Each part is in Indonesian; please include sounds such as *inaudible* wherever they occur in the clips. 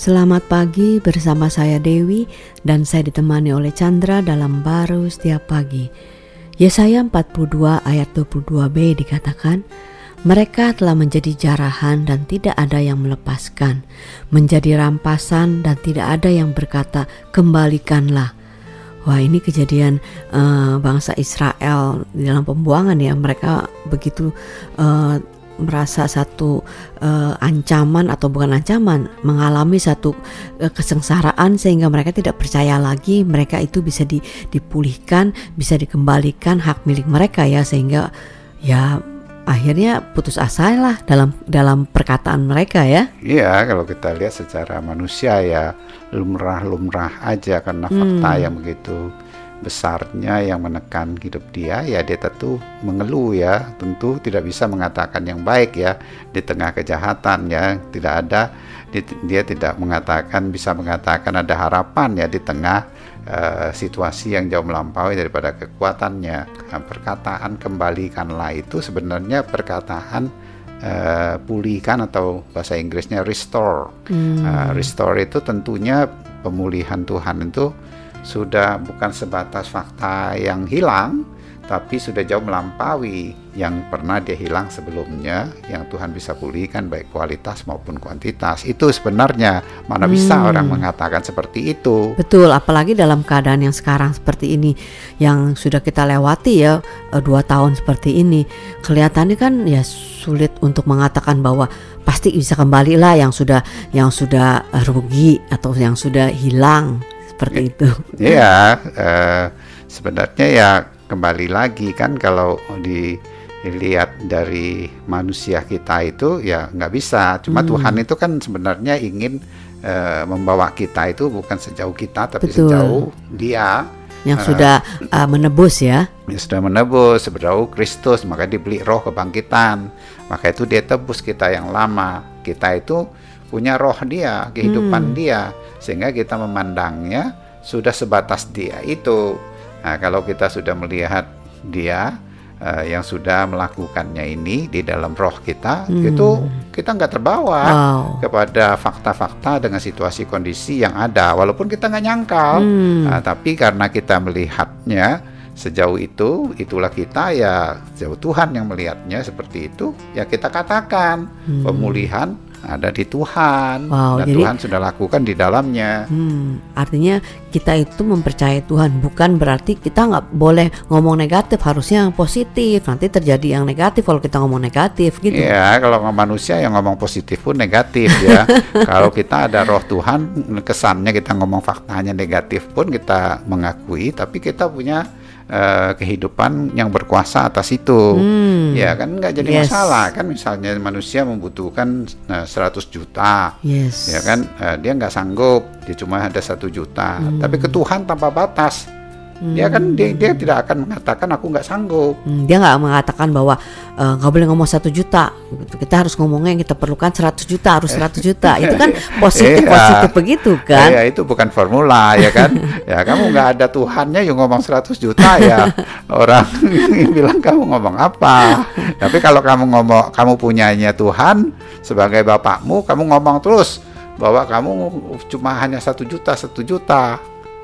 Selamat pagi bersama saya Dewi dan saya ditemani oleh Chandra dalam baru setiap pagi. Yesaya 42 ayat 22b dikatakan, mereka telah menjadi jarahan dan tidak ada yang melepaskan, menjadi rampasan dan tidak ada yang berkata, kembalikanlah. Wah ini kejadian uh, bangsa Israel dalam pembuangan ya mereka begitu uh, merasa satu uh, ancaman atau bukan ancaman, mengalami satu uh, kesengsaraan sehingga mereka tidak percaya lagi mereka itu bisa di, dipulihkan, bisa dikembalikan hak milik mereka ya sehingga ya akhirnya putus asa lah dalam dalam perkataan mereka ya. Iya, kalau kita lihat secara manusia ya lumrah-lumrah aja karena fakta hmm. yang begitu besarnya yang menekan hidup dia ya dia tentu mengeluh ya. Tentu tidak bisa mengatakan yang baik ya di tengah kejahatan ya. Tidak ada dia tidak mengatakan bisa mengatakan ada harapan ya di tengah uh, situasi yang jauh melampaui daripada kekuatannya. Nah, perkataan kembalikanlah itu sebenarnya perkataan uh, pulihkan atau bahasa Inggrisnya restore. Hmm. uh, restore itu tentunya pemulihan Tuhan itu sudah bukan sebatas fakta yang hilang, tapi sudah jauh melampaui yang pernah dia hilang sebelumnya, yang Tuhan bisa pulihkan baik kualitas maupun kuantitas. Itu sebenarnya mana bisa hmm. orang mengatakan seperti itu. Betul, apalagi dalam keadaan yang sekarang seperti ini, yang sudah kita lewati ya eh, dua tahun seperti ini, kelihatannya kan ya sulit untuk mengatakan bahwa pasti bisa kembali lah yang sudah yang sudah rugi atau yang sudah hilang seperti itu. Iya, uh, *laughs* sebenarnya ya kembali lagi kan kalau dilihat dari manusia kita itu ya nggak bisa. Cuma hmm. Tuhan itu kan sebenarnya ingin uh, membawa kita itu bukan sejauh kita tapi Betul. sejauh Dia yang uh, sudah uh, menebus ya. Yang sudah menebus sejauh Kristus maka dibeli roh kebangkitan. Maka itu dia tebus kita yang lama. Kita itu punya roh dia, kehidupan hmm. dia, sehingga kita memandangnya sudah sebatas dia itu. Nah, kalau kita sudah melihat dia uh, yang sudah melakukannya ini di dalam roh kita, hmm. itu kita nggak terbawa wow. kepada fakta-fakta dengan situasi kondisi yang ada, walaupun kita nggak nyangkal, hmm. nah, tapi karena kita melihatnya sejauh itu itulah kita ya jauh Tuhan yang melihatnya seperti itu ya kita katakan hmm. pemulihan ada di Tuhan wow, dan jadi, Tuhan sudah lakukan di dalamnya. Hmm, artinya kita itu mempercayai Tuhan bukan berarti kita nggak boleh ngomong negatif harusnya yang positif nanti terjadi yang negatif kalau kita ngomong negatif gitu. Ya kalau manusia yang ngomong positif pun negatif ya. *laughs* kalau kita ada Roh Tuhan kesannya kita ngomong faktanya negatif pun kita mengakui tapi kita punya uh, kehidupan yang berkuasa atas itu hmm. ya kan nggak jadi yes. masalah kan misalnya manusia membutuhkan uh, eh, 100 juta yes. ya kan uh, dia nggak sanggup dia cuma ada satu juta hmm. tapi ke Tuhan tanpa batas Hmm. Dia kan dia, dia tidak akan mengatakan aku nggak sanggup. Hmm, dia nggak mengatakan bahwa eh, nggak uh, boleh ngomong satu juta. Kita harus ngomongnya yang kita perlukan 100 juta harus 100 juta. *laughs* Itu kan positif iya. positif begitu kan? Iya itu bukan formula ya kan? *laughs* ya kamu nggak ada Tuhannya yang ngomong 100 juta ya *laughs* orang bilang kamu ngomong apa? Tapi kalau kamu ngomong kamu punyanya Tuhan sebagai bapakmu, kamu ngomong terus bahwa kamu cuma hanya satu juta satu juta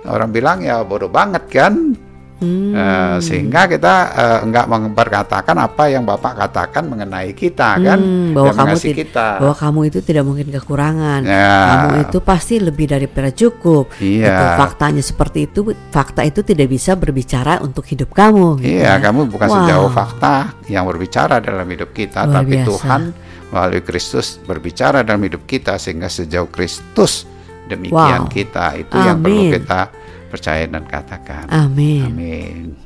orang bilang ya bodoh banget kan hmm. uh, sehingga kita uh, enggak memperkatakan apa yang bapak katakan mengenai kita kan hmm, bahwa kamu kita bahwa kamu itu tidak mungkin kekurangan ya. kamu itu pasti lebih daripada cukup iya. itu faktanya seperti itu fakta itu tidak bisa berbicara untuk hidup kamu gitu iya ya. kamu bukan wow. sejauh fakta yang berbicara dalam hidup kita Luar tapi biasa. Tuhan melalui Kristus berbicara dalam hidup kita sehingga sejauh Kristus demikian wow. kita itu Amin. yang perlu kita percaya dan katakan Amin Amin